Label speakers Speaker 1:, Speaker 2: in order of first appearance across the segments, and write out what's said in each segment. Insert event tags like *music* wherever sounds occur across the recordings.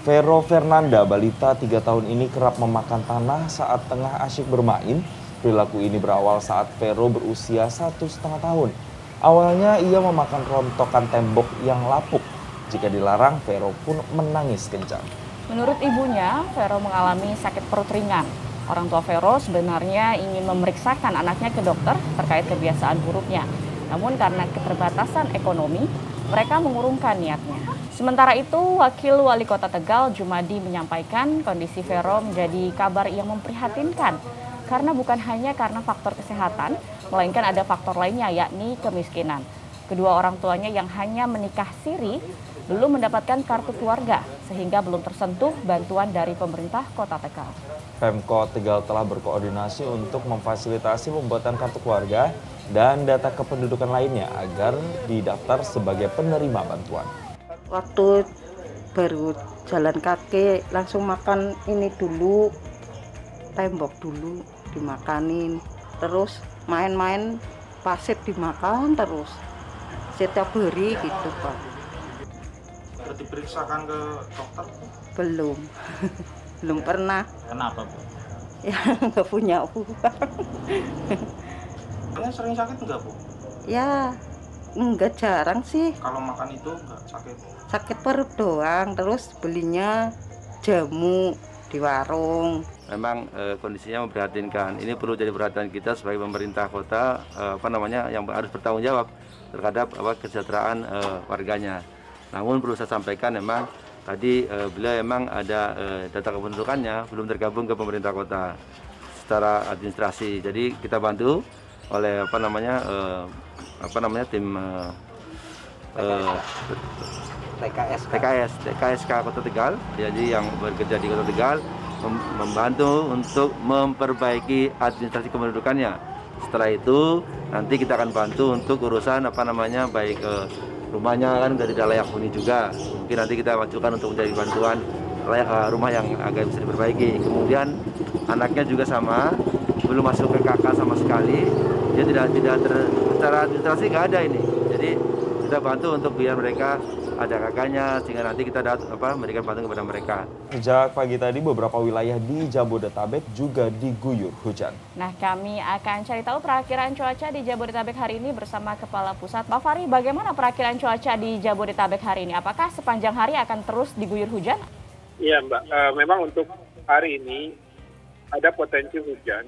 Speaker 1: Vero Fernanda, balita tiga tahun ini kerap memakan tanah saat tengah asyik bermain. Perilaku ini berawal saat Vero berusia satu setengah tahun. Awalnya ia memakan rontokan tembok yang lapuk. Jika dilarang, Vero pun menangis kencang.
Speaker 2: Menurut ibunya, Vero mengalami sakit perut ringan. Orang tua Vero sebenarnya ingin memeriksakan anaknya ke dokter terkait kebiasaan buruknya. Namun karena keterbatasan ekonomi, mereka mengurungkan niatnya. Sementara itu, Wakil Wali Kota Tegal Jumadi menyampaikan kondisi Vero menjadi kabar yang memprihatinkan karena bukan hanya karena faktor kesehatan, melainkan ada faktor lainnya yakni kemiskinan. Kedua orang tuanya yang hanya menikah siri belum mendapatkan kartu keluarga sehingga belum tersentuh bantuan dari pemerintah Kota Tegal.
Speaker 1: Pemkot Tegal telah berkoordinasi untuk memfasilitasi pembuatan kartu keluarga dan data kependudukan lainnya agar didaftar sebagai penerima bantuan.
Speaker 3: Waktu baru jalan kaki langsung makan ini dulu tembok dulu dimakanin. Terus main-main pasir dimakan terus setiap hari gitu pak
Speaker 4: sudah diperiksakan ke dokter?
Speaker 3: Belum. *laughs* Belum pernah.
Speaker 4: Kenapa *laughs* bu?
Speaker 3: Ya nggak punya uang.
Speaker 4: Sering sakit enggak bu?
Speaker 3: Ya enggak jarang sih.
Speaker 4: Kalau makan itu enggak sakit?
Speaker 3: Sakit perut doang. Terus belinya jamu di warung.
Speaker 5: Memang e, kondisinya memprihatinkan. Ini perlu jadi perhatian kita sebagai pemerintah kota e, apa namanya yang harus bertanggung jawab terhadap apa kesejahteraan e, warganya namun perlu saya sampaikan memang tadi e, beliau memang ada e, data kependudukannya belum tergabung ke pemerintah kota secara administrasi. Jadi kita bantu oleh apa namanya uh, apa namanya tim uh, uh, TKS TKS TKSK Kota Tegal. Jadi yang bekerja di Kota Tegal mem membantu untuk memperbaiki administrasi kependudukannya. Setelah itu nanti kita akan bantu untuk urusan apa namanya baik uh, rumahnya kan dari layak huni juga. Mungkin nanti kita wajukan untuk menjadi bantuan layak uh, rumah yang agak bisa diperbaiki. Kemudian anaknya juga sama belum masuk ke kakak sama sekali. Dia tidak tidak ter, secara administrasi nggak ada ini. Jadi kita bantu untuk biar mereka ada kakaknya sehingga nanti kita dat, apa memberikan bantuan kepada mereka.
Speaker 1: Sejak pagi tadi beberapa wilayah di Jabodetabek juga diguyur hujan.
Speaker 2: Nah kami akan cari tahu perakhiran cuaca di Jabodetabek hari ini bersama Kepala Pusat. Pak Fari, bagaimana perakhiran cuaca di Jabodetabek hari ini? Apakah sepanjang hari akan terus diguyur hujan?
Speaker 6: Iya Mbak, uh, memang untuk hari ini ada potensi hujan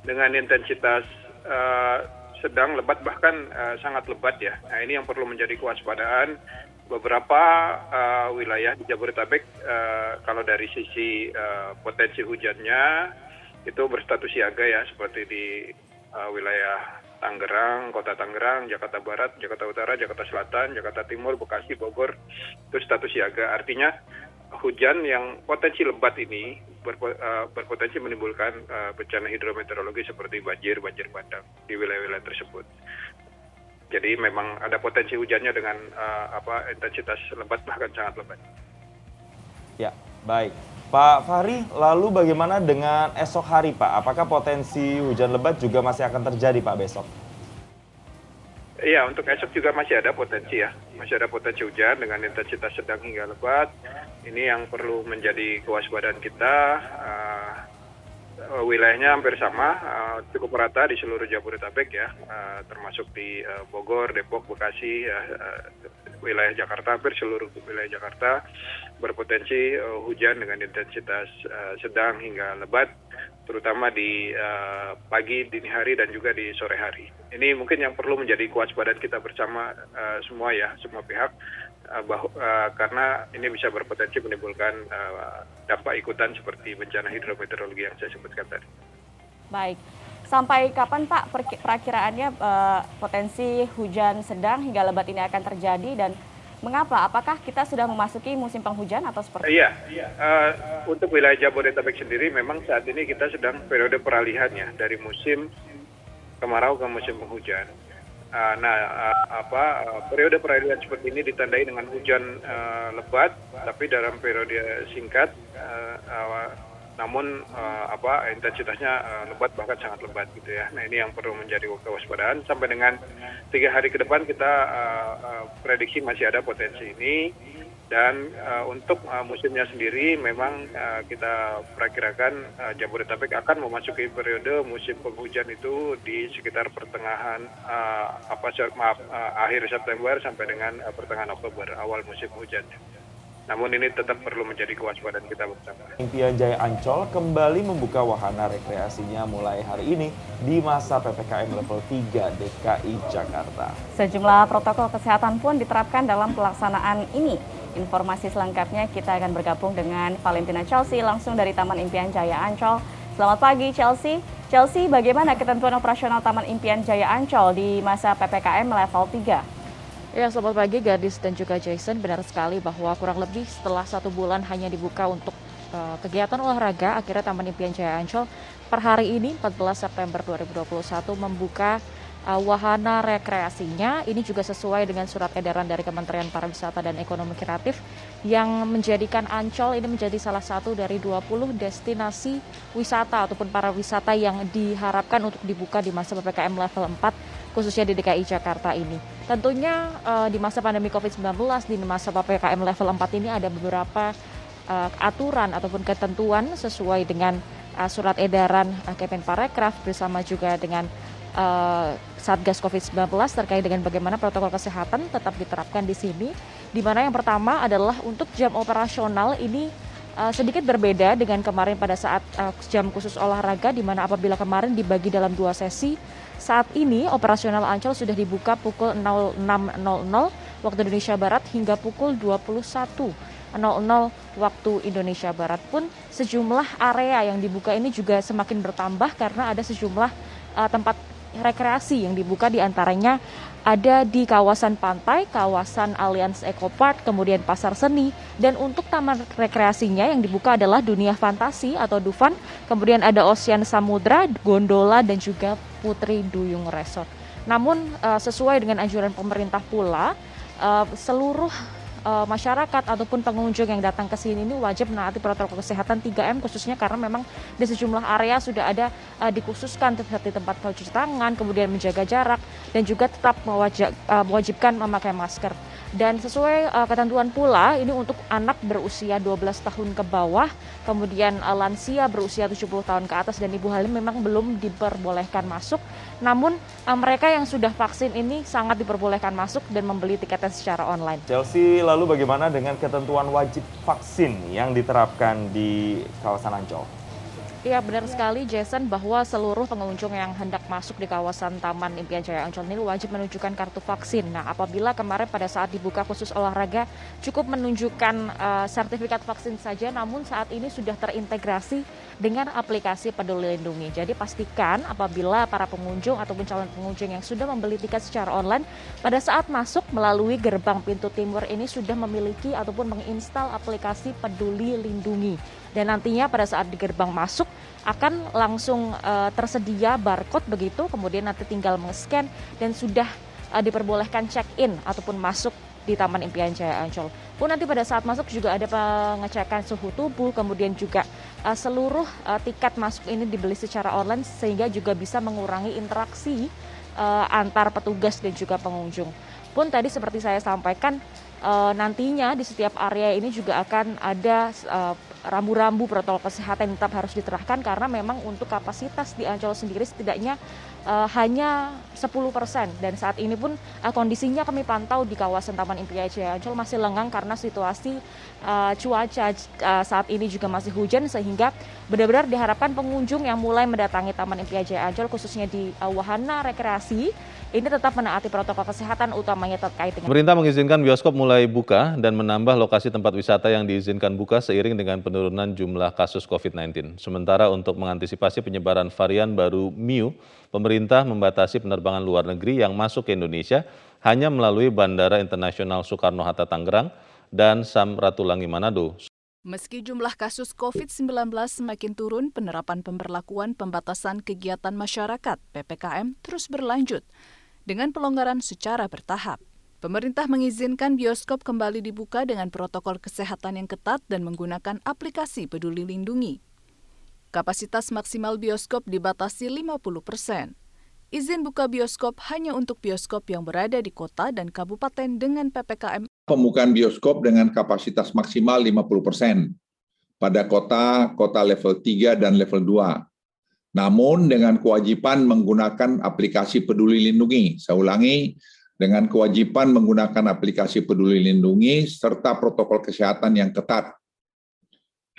Speaker 6: dengan intensitas uh, sedang lebat bahkan uh, sangat lebat ya. Nah ini yang perlu menjadi kewaspadaan beberapa uh, wilayah di Jabodetabek uh, kalau dari sisi uh, potensi hujannya itu berstatus siaga ya seperti di uh, wilayah Tangerang, Kota Tangerang, Jakarta Barat, Jakarta Utara, Jakarta Selatan, Jakarta Timur, Bekasi, Bogor itu status siaga. Artinya hujan yang potensi lebat ini berpo, berpotensi menimbulkan bencana hidrometeorologi seperti banjir, banjir bandang di wilayah-wilayah tersebut. Jadi memang ada potensi hujannya dengan uh, apa intensitas lebat bahkan sangat lebat.
Speaker 1: Ya, baik. Pak Fahri, lalu bagaimana dengan esok hari Pak? Apakah potensi hujan lebat juga masih akan terjadi Pak besok?
Speaker 6: Iya, untuk esok juga masih ada potensi ya. Masih ada potensi hujan dengan intensitas sedang hingga lebat. Ini yang perlu menjadi kewaspadaan kita. Uh, wilayahnya hampir sama, uh, cukup rata di seluruh Jabodetabek ya, uh, termasuk di uh, Bogor, Depok, Bekasi, uh, wilayah Jakarta, hampir seluruh wilayah Jakarta berpotensi uh, hujan dengan intensitas uh, sedang hingga lebat terutama di uh, pagi, dini hari, dan juga di sore hari. Ini mungkin yang perlu menjadi kewaspadaan kita bersama uh, semua ya, semua pihak, uh, bah, uh, karena ini bisa berpotensi menimbulkan uh, dampak ikutan seperti bencana hidrometeorologi yang saya sebutkan tadi.
Speaker 2: Baik, sampai kapan Pak perakiraannya uh, potensi hujan sedang hingga lebat ini akan terjadi dan Mengapa? Apakah kita sudah memasuki musim penghujan atau seperti
Speaker 6: Iya, uh, untuk wilayah Jabodetabek sendiri memang saat ini kita sedang periode peralihan ya dari musim kemarau ke musim penghujan. Uh, nah, uh, apa uh, periode peralihan seperti ini ditandai dengan hujan lebat, tapi dalam periode singkat. Namun apa intensitasnya lebat bahkan sangat lebat gitu ya. Nah ini yang perlu menjadi kewaspadaan sampai dengan tiga hari ke depan kita prediksi masih ada potensi ini Dan uh, untuk uh, musimnya sendiri memang uh, kita perakirakan uh, Jabodetabek akan memasuki periode musim penghujan itu di sekitar pertengahan uh, apa maaf uh, akhir September sampai dengan uh, pertengahan Oktober awal musim hujan. Namun ini tetap perlu menjadi kewaspadaan kita bersama.
Speaker 1: Impian Jaya Ancol kembali membuka wahana rekreasinya mulai hari ini di masa PPKM level 3 DKI Jakarta.
Speaker 2: Sejumlah protokol kesehatan pun diterapkan dalam pelaksanaan ini. Informasi selengkapnya kita akan bergabung dengan Valentina Chelsea langsung dari Taman Impian Jaya Ancol. Selamat pagi Chelsea. Chelsea, bagaimana ketentuan operasional Taman Impian Jaya Ancol di masa PPKM level 3?
Speaker 7: Ya, selamat pagi Gadis dan juga Jason. Benar sekali bahwa kurang lebih setelah satu bulan hanya dibuka untuk uh, kegiatan olahraga, akhirnya Taman Impian Jaya Ancol per hari ini 14 September 2021 membuka uh, wahana rekreasinya. Ini juga sesuai dengan surat edaran dari Kementerian Pariwisata dan Ekonomi Kreatif yang menjadikan Ancol ini menjadi salah satu dari 20 destinasi wisata ataupun para wisata yang diharapkan untuk dibuka di masa PPKM level 4 khususnya di DKI Jakarta ini. Tentunya uh, di masa pandemi COVID-19, di masa PPKM level 4 ini ada beberapa uh, aturan ataupun ketentuan sesuai dengan surat edaran Kemenparekraf bersama juga dengan uh, Satgas COVID-19 terkait dengan bagaimana protokol kesehatan tetap diterapkan di sini. Di mana yang pertama adalah untuk jam operasional ini uh, sedikit berbeda dengan kemarin pada saat uh, jam khusus olahraga di mana apabila kemarin dibagi dalam dua sesi saat ini operasional Ancol sudah dibuka pukul 06.00 waktu Indonesia Barat hingga pukul 21.00 waktu Indonesia Barat pun sejumlah area yang dibuka ini juga semakin bertambah karena ada sejumlah uh, tempat rekreasi yang dibuka di antaranya ada di kawasan pantai, kawasan Allianz Eco Park, kemudian pasar seni, dan untuk taman rekreasinya yang dibuka adalah dunia fantasi atau Dufan, kemudian ada Ocean Samudra, gondola, dan juga Putri Duyung Resort. Namun uh, sesuai dengan anjuran pemerintah pula, uh, seluruh uh, masyarakat ataupun pengunjung yang datang ke sini ini wajib menaati protokol kesehatan 3M khususnya karena memang di sejumlah area sudah ada uh, dikhususkan seperti tempat cuci tangan, kemudian menjaga jarak dan juga tetap uh, mewajibkan memakai masker. Dan sesuai uh, ketentuan pula ini untuk anak berusia 12 tahun ke bawah, kemudian uh, lansia berusia 70 tahun ke atas dan ibu hamil memang belum diperbolehkan masuk. Namun uh, mereka yang sudah vaksin ini sangat diperbolehkan masuk dan membeli tiketnya secara online.
Speaker 1: Chelsea, lalu bagaimana dengan ketentuan wajib vaksin yang diterapkan di kawasan Ancol?
Speaker 7: Iya benar sekali Jason bahwa seluruh pengunjung yang hendak masuk di kawasan Taman Impian Jaya Ancol ini wajib menunjukkan kartu vaksin. Nah apabila kemarin pada saat dibuka khusus olahraga cukup menunjukkan uh, sertifikat vaksin saja namun saat ini sudah terintegrasi dengan aplikasi Peduli Lindungi. Jadi pastikan apabila para pengunjung ataupun calon pengunjung yang sudah membeli tiket secara online pada saat masuk melalui gerbang pintu timur ini sudah memiliki ataupun menginstal aplikasi Peduli Lindungi dan nantinya pada saat di gerbang masuk akan langsung uh, tersedia barcode begitu kemudian nanti tinggal meng-scan dan sudah uh, diperbolehkan check-in ataupun masuk di Taman Impian Jaya Ancol. Pun nanti pada saat masuk juga ada pengecekan suhu tubuh, kemudian juga uh, seluruh uh, tiket masuk ini dibeli secara online sehingga juga bisa mengurangi interaksi uh, antar petugas dan juga pengunjung. Pun tadi seperti saya sampaikan uh, nantinya di setiap area ini juga akan ada rambu-rambu protokol kesehatan tetap harus diterapkan karena memang untuk kapasitas di Ancol sendiri setidaknya uh, hanya 10 persen. Dan saat ini pun uh, kondisinya kami pantau di kawasan Taman Impian Jaya Ancol masih lengang karena situasi uh, cuaca uh, saat ini juga masih hujan sehingga benar-benar diharapkan pengunjung yang mulai mendatangi Taman Impian Jaya Ancol khususnya di uh, wahana rekreasi ini tetap menaati protokol kesehatan utamanya terkait dengan
Speaker 8: Pemerintah mengizinkan bioskop mulai buka dan menambah lokasi tempat wisata yang diizinkan buka seiring dengan penurunan jumlah kasus COVID-19. Sementara untuk mengantisipasi penyebaran varian baru Mu, pemerintah membatasi penerbangan luar negeri yang masuk ke Indonesia hanya melalui Bandara Internasional Soekarno-Hatta Tangerang dan Samratulangi Manado.
Speaker 9: Meski jumlah kasus COVID-19 semakin turun, penerapan pemberlakuan pembatasan kegiatan masyarakat (PPKM) terus berlanjut dengan pelonggaran secara bertahap. Pemerintah mengizinkan bioskop kembali dibuka dengan protokol kesehatan yang ketat dan menggunakan aplikasi Peduli Lindungi. Kapasitas maksimal bioskop dibatasi 50 persen. Izin buka bioskop hanya untuk bioskop yang berada di kota dan kabupaten dengan PPKM
Speaker 10: pembukaan bioskop dengan kapasitas maksimal 50% pada kota kota level 3 dan level 2. Namun dengan kewajiban menggunakan aplikasi Peduli Lindungi. Saya ulangi, dengan kewajiban menggunakan aplikasi Peduli Lindungi serta protokol kesehatan yang ketat.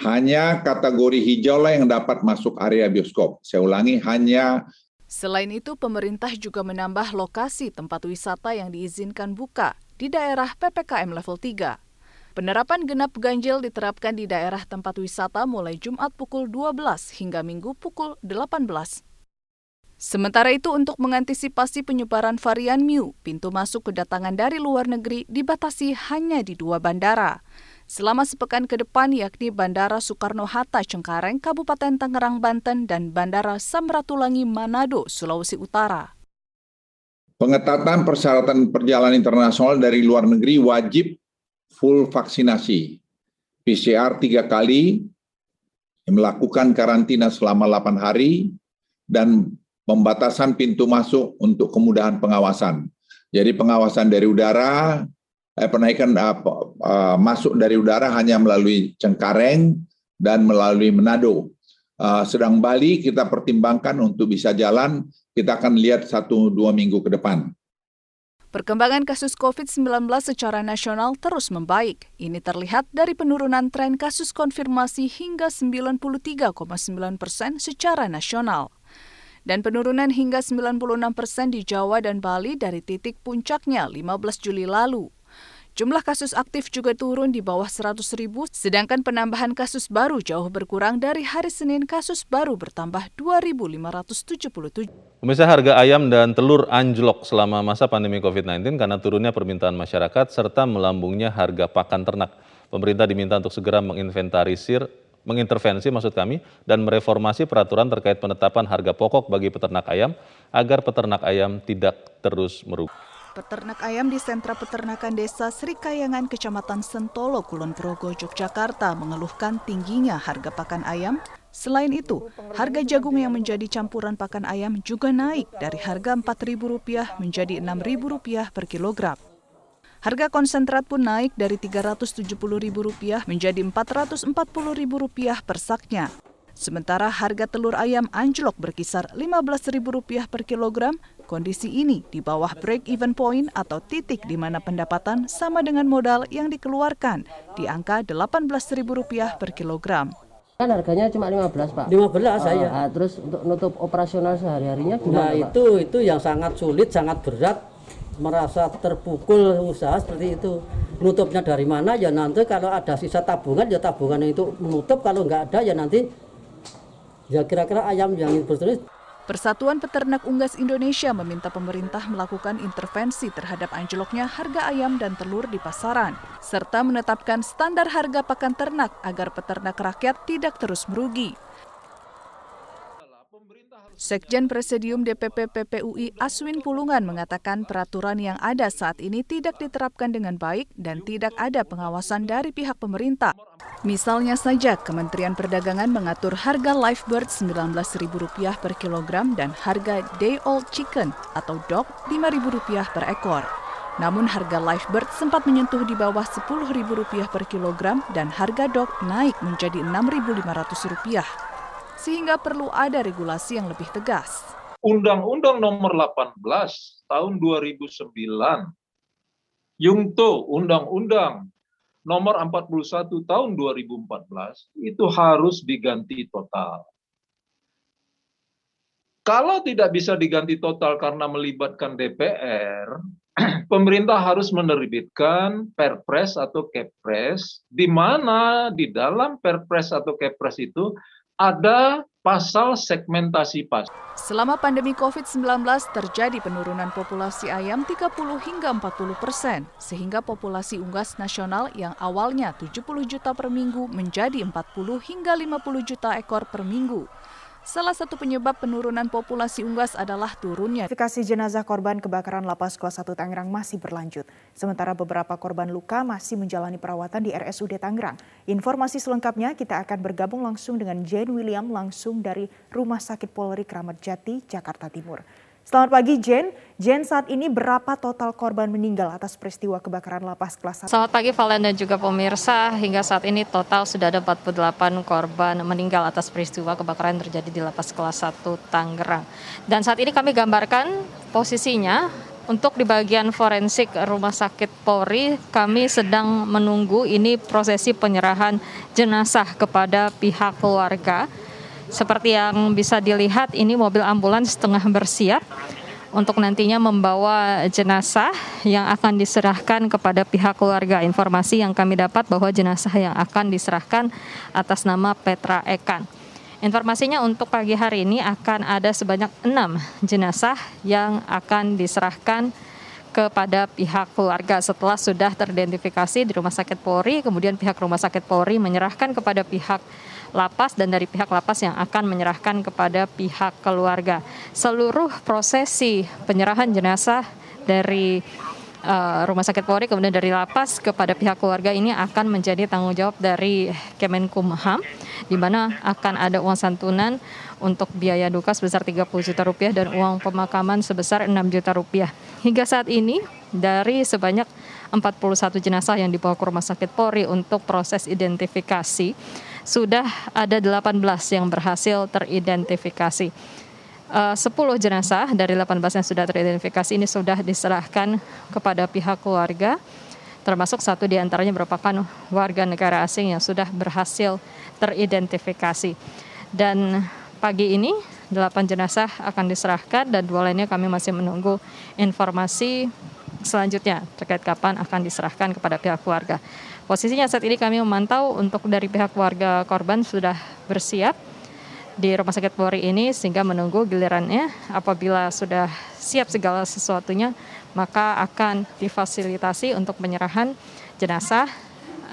Speaker 10: Hanya kategori hijau lah yang dapat masuk area bioskop. Saya ulangi, hanya
Speaker 9: Selain itu, pemerintah juga menambah lokasi tempat wisata yang diizinkan buka di daerah PPKM level 3. Penerapan genap ganjil diterapkan di daerah tempat wisata mulai Jumat pukul 12 hingga Minggu pukul 18. Sementara itu, untuk mengantisipasi penyebaran varian Mu, pintu masuk kedatangan dari luar negeri dibatasi hanya di dua bandara. Selama sepekan ke depan yakni Bandara Soekarno-Hatta Cengkareng, Kabupaten Tangerang, Banten, dan Bandara Samratulangi Manado, Sulawesi Utara.
Speaker 10: Pengetatan persyaratan perjalanan internasional dari luar negeri wajib full vaksinasi. PCR tiga kali, melakukan karantina selama 8 hari, dan pembatasan pintu masuk untuk kemudahan pengawasan. Jadi pengawasan dari udara, eh, penaikan uh, uh, masuk dari udara hanya melalui Cengkareng dan melalui Manado. Uh, sedang Bali kita pertimbangkan untuk bisa jalan, kita akan lihat satu dua minggu ke depan.
Speaker 9: Perkembangan kasus COVID-19 secara nasional terus membaik. Ini terlihat dari penurunan tren kasus konfirmasi hingga 93,9 persen secara nasional. Dan penurunan hingga 96 persen di Jawa dan Bali dari titik puncaknya 15 Juli lalu. Jumlah kasus aktif juga turun di bawah 100 ribu, sedangkan penambahan kasus baru jauh berkurang dari hari Senin kasus baru bertambah 2.577.
Speaker 8: Pemirsa harga ayam dan telur anjlok selama masa pandemi COVID-19 karena turunnya permintaan masyarakat serta melambungnya harga pakan ternak. Pemerintah diminta untuk segera menginventarisir mengintervensi maksud kami dan mereformasi peraturan terkait penetapan harga pokok bagi peternak ayam agar peternak ayam tidak terus merugi.
Speaker 9: Peternak ayam di sentra peternakan desa Sri Kayangan, Kecamatan Sentolo, Kulon Progo, Yogyakarta mengeluhkan tingginya harga pakan ayam. Selain itu, harga jagung yang menjadi campuran pakan ayam juga naik dari harga Rp4.000 menjadi Rp6.000 per kilogram. Harga konsentrat pun naik dari Rp370.000 menjadi Rp440.000 per saknya. Sementara harga telur ayam anjlok berkisar Rp15.000 per kilogram, kondisi ini di bawah break-even point atau titik di mana pendapatan sama dengan modal yang dikeluarkan di angka Rp18.000 per kilogram.
Speaker 11: Kan harganya cuma 15, Pak.
Speaker 12: 15 saya.
Speaker 11: Uh, terus untuk nutup operasional sehari-harinya
Speaker 12: gimana, Nah, itu Pak? itu yang sangat sulit, sangat berat merasa terpukul usaha seperti itu nutupnya dari mana ya nanti kalau ada sisa tabungan ya tabungan itu menutup kalau nggak ada ya nanti ya kira-kira ayam yang berterus.
Speaker 9: Persatuan Peternak Unggas Indonesia meminta pemerintah melakukan intervensi terhadap anjloknya harga ayam dan telur di pasaran, serta menetapkan standar harga pakan ternak agar peternak rakyat tidak terus merugi. Sekjen Presidium DPP PPUI Aswin Pulungan mengatakan peraturan yang ada saat ini tidak diterapkan dengan baik dan tidak ada pengawasan dari pihak pemerintah. Misalnya saja Kementerian Perdagangan mengatur harga live bird Rp19.000 per kilogram dan harga day old chicken atau dog Rp5.000 per ekor. Namun harga live bird sempat menyentuh di bawah Rp10.000 per kilogram dan harga dog naik menjadi Rp6.500 sehingga perlu ada regulasi yang lebih tegas.
Speaker 13: Undang-Undang Nomor 18 Tahun 2009, Yungto Undang-Undang Nomor 41 Tahun 2014 itu harus diganti total. Kalau tidak bisa diganti total karena melibatkan DPR, *clears throat* pemerintah harus menerbitkan Perpres atau Kepres, di mana di dalam Perpres atau Kepres itu ada pasal segmentasi pas.
Speaker 9: Selama pandemi COVID-19 terjadi penurunan populasi ayam 30 hingga 40 persen, sehingga populasi unggas nasional yang awalnya 70 juta per minggu menjadi 40 hingga 50 juta ekor per minggu. Salah satu penyebab penurunan populasi unggas adalah turunnya.
Speaker 14: Identifikasi jenazah korban kebakaran lapas kelas 1 Tangerang masih berlanjut. Sementara beberapa korban luka masih menjalani perawatan di RSUD Tangerang. Informasi selengkapnya kita akan bergabung langsung dengan Jane William langsung dari Rumah Sakit Polri Kramat Jati, Jakarta Timur. Selamat pagi Jen. Jen saat ini berapa total korban meninggal atas peristiwa kebakaran lapas kelas 1?
Speaker 15: Selamat pagi Valen dan juga pemirsa. Hingga saat ini total sudah ada 48 korban meninggal atas peristiwa kebakaran yang terjadi di lapas kelas 1 Tangerang. Dan saat ini kami gambarkan posisinya untuk di bagian forensik Rumah Sakit Polri, kami sedang menunggu ini prosesi penyerahan jenazah kepada pihak keluarga. Seperti yang bisa dilihat, ini mobil ambulans tengah bersiap untuk nantinya membawa jenazah yang akan diserahkan kepada pihak keluarga. Informasi yang kami dapat bahwa jenazah yang akan diserahkan atas nama Petra Ekan. Informasinya untuk pagi hari ini akan ada sebanyak enam jenazah yang akan diserahkan kepada pihak keluarga setelah sudah teridentifikasi di Rumah Sakit Polri, kemudian pihak Rumah Sakit Polri menyerahkan kepada pihak lapas dan dari pihak lapas yang akan menyerahkan kepada pihak keluarga. Seluruh prosesi penyerahan jenazah dari uh, Rumah Sakit Polri kemudian dari lapas kepada pihak keluarga ini akan menjadi tanggung jawab dari Kemenkumham di mana akan ada uang santunan untuk biaya duka sebesar 30 juta rupiah dan uang pemakaman sebesar 6 juta rupiah. Hingga saat ini dari sebanyak 41 jenazah yang dibawa ke Rumah Sakit Polri untuk proses identifikasi sudah ada 18 yang berhasil teridentifikasi. Uh, 10 jenazah dari 18 yang sudah teridentifikasi ini sudah diserahkan kepada pihak keluarga, termasuk satu di antaranya merupakan warga negara asing yang sudah berhasil teridentifikasi. Dan pagi ini 8 jenazah akan diserahkan dan dua lainnya kami masih menunggu informasi selanjutnya terkait kapan akan diserahkan kepada pihak keluarga. Posisinya saat ini kami memantau untuk dari pihak keluarga korban sudah bersiap di Rumah Sakit Polri ini sehingga menunggu gilirannya. Apabila sudah siap segala sesuatunya maka akan difasilitasi untuk penyerahan jenazah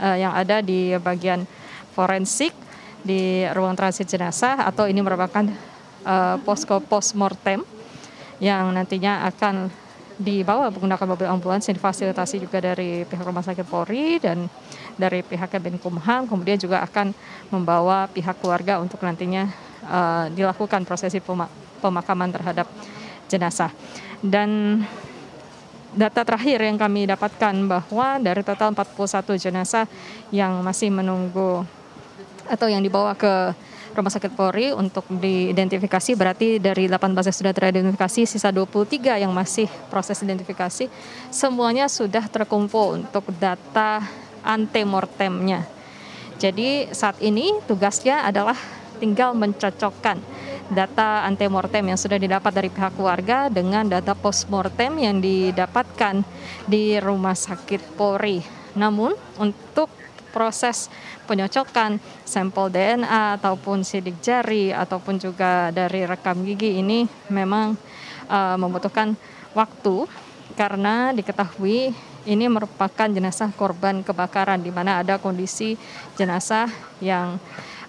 Speaker 15: uh, yang ada di bagian forensik di ruang transit jenazah atau ini merupakan uh, posko postmortem yang nantinya akan dibawa menggunakan mobil ambulans yang difasilitasi juga dari pihak Rumah Sakit Polri dan dari pihak Kemenkumham kemudian juga akan membawa pihak keluarga untuk nantinya uh, dilakukan prosesi pemakaman terhadap jenazah. Dan data terakhir yang kami dapatkan bahwa dari total 41 jenazah yang masih menunggu atau yang dibawa ke Rumah Sakit Polri untuk diidentifikasi berarti dari 18 yang sudah teridentifikasi sisa 23 yang masih proses identifikasi semuanya sudah terkumpul untuk data antemortemnya. Jadi saat ini tugasnya adalah tinggal mencocokkan data antemortem yang sudah didapat dari pihak keluarga dengan data postmortem yang didapatkan di Rumah Sakit Polri. Namun untuk proses penyocokan sampel DNA ataupun sidik jari ataupun juga dari rekam gigi ini memang uh, membutuhkan waktu karena diketahui ini merupakan jenazah korban kebakaran di mana ada kondisi jenazah yang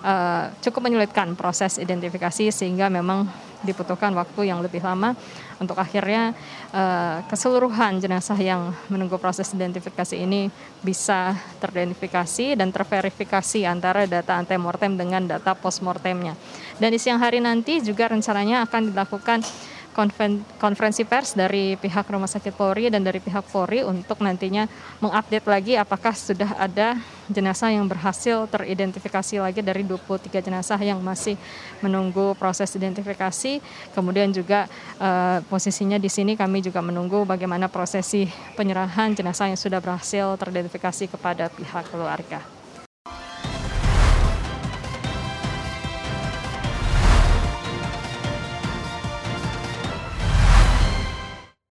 Speaker 15: uh, cukup menyulitkan proses identifikasi sehingga memang dibutuhkan waktu yang lebih lama untuk akhirnya uh, keseluruhan jenazah yang menunggu proses identifikasi ini bisa teridentifikasi dan terverifikasi antara data antemortem dengan data postmortemnya. Dan di siang hari nanti juga rencananya akan dilakukan konferensi pers dari pihak Rumah Sakit Polri dan dari pihak Polri untuk nantinya mengupdate lagi apakah sudah ada jenazah yang berhasil teridentifikasi lagi dari 23 jenazah yang masih menunggu proses identifikasi. Kemudian juga uh, posisinya di sini kami juga menunggu bagaimana prosesi penyerahan jenazah yang sudah berhasil teridentifikasi kepada pihak keluarga.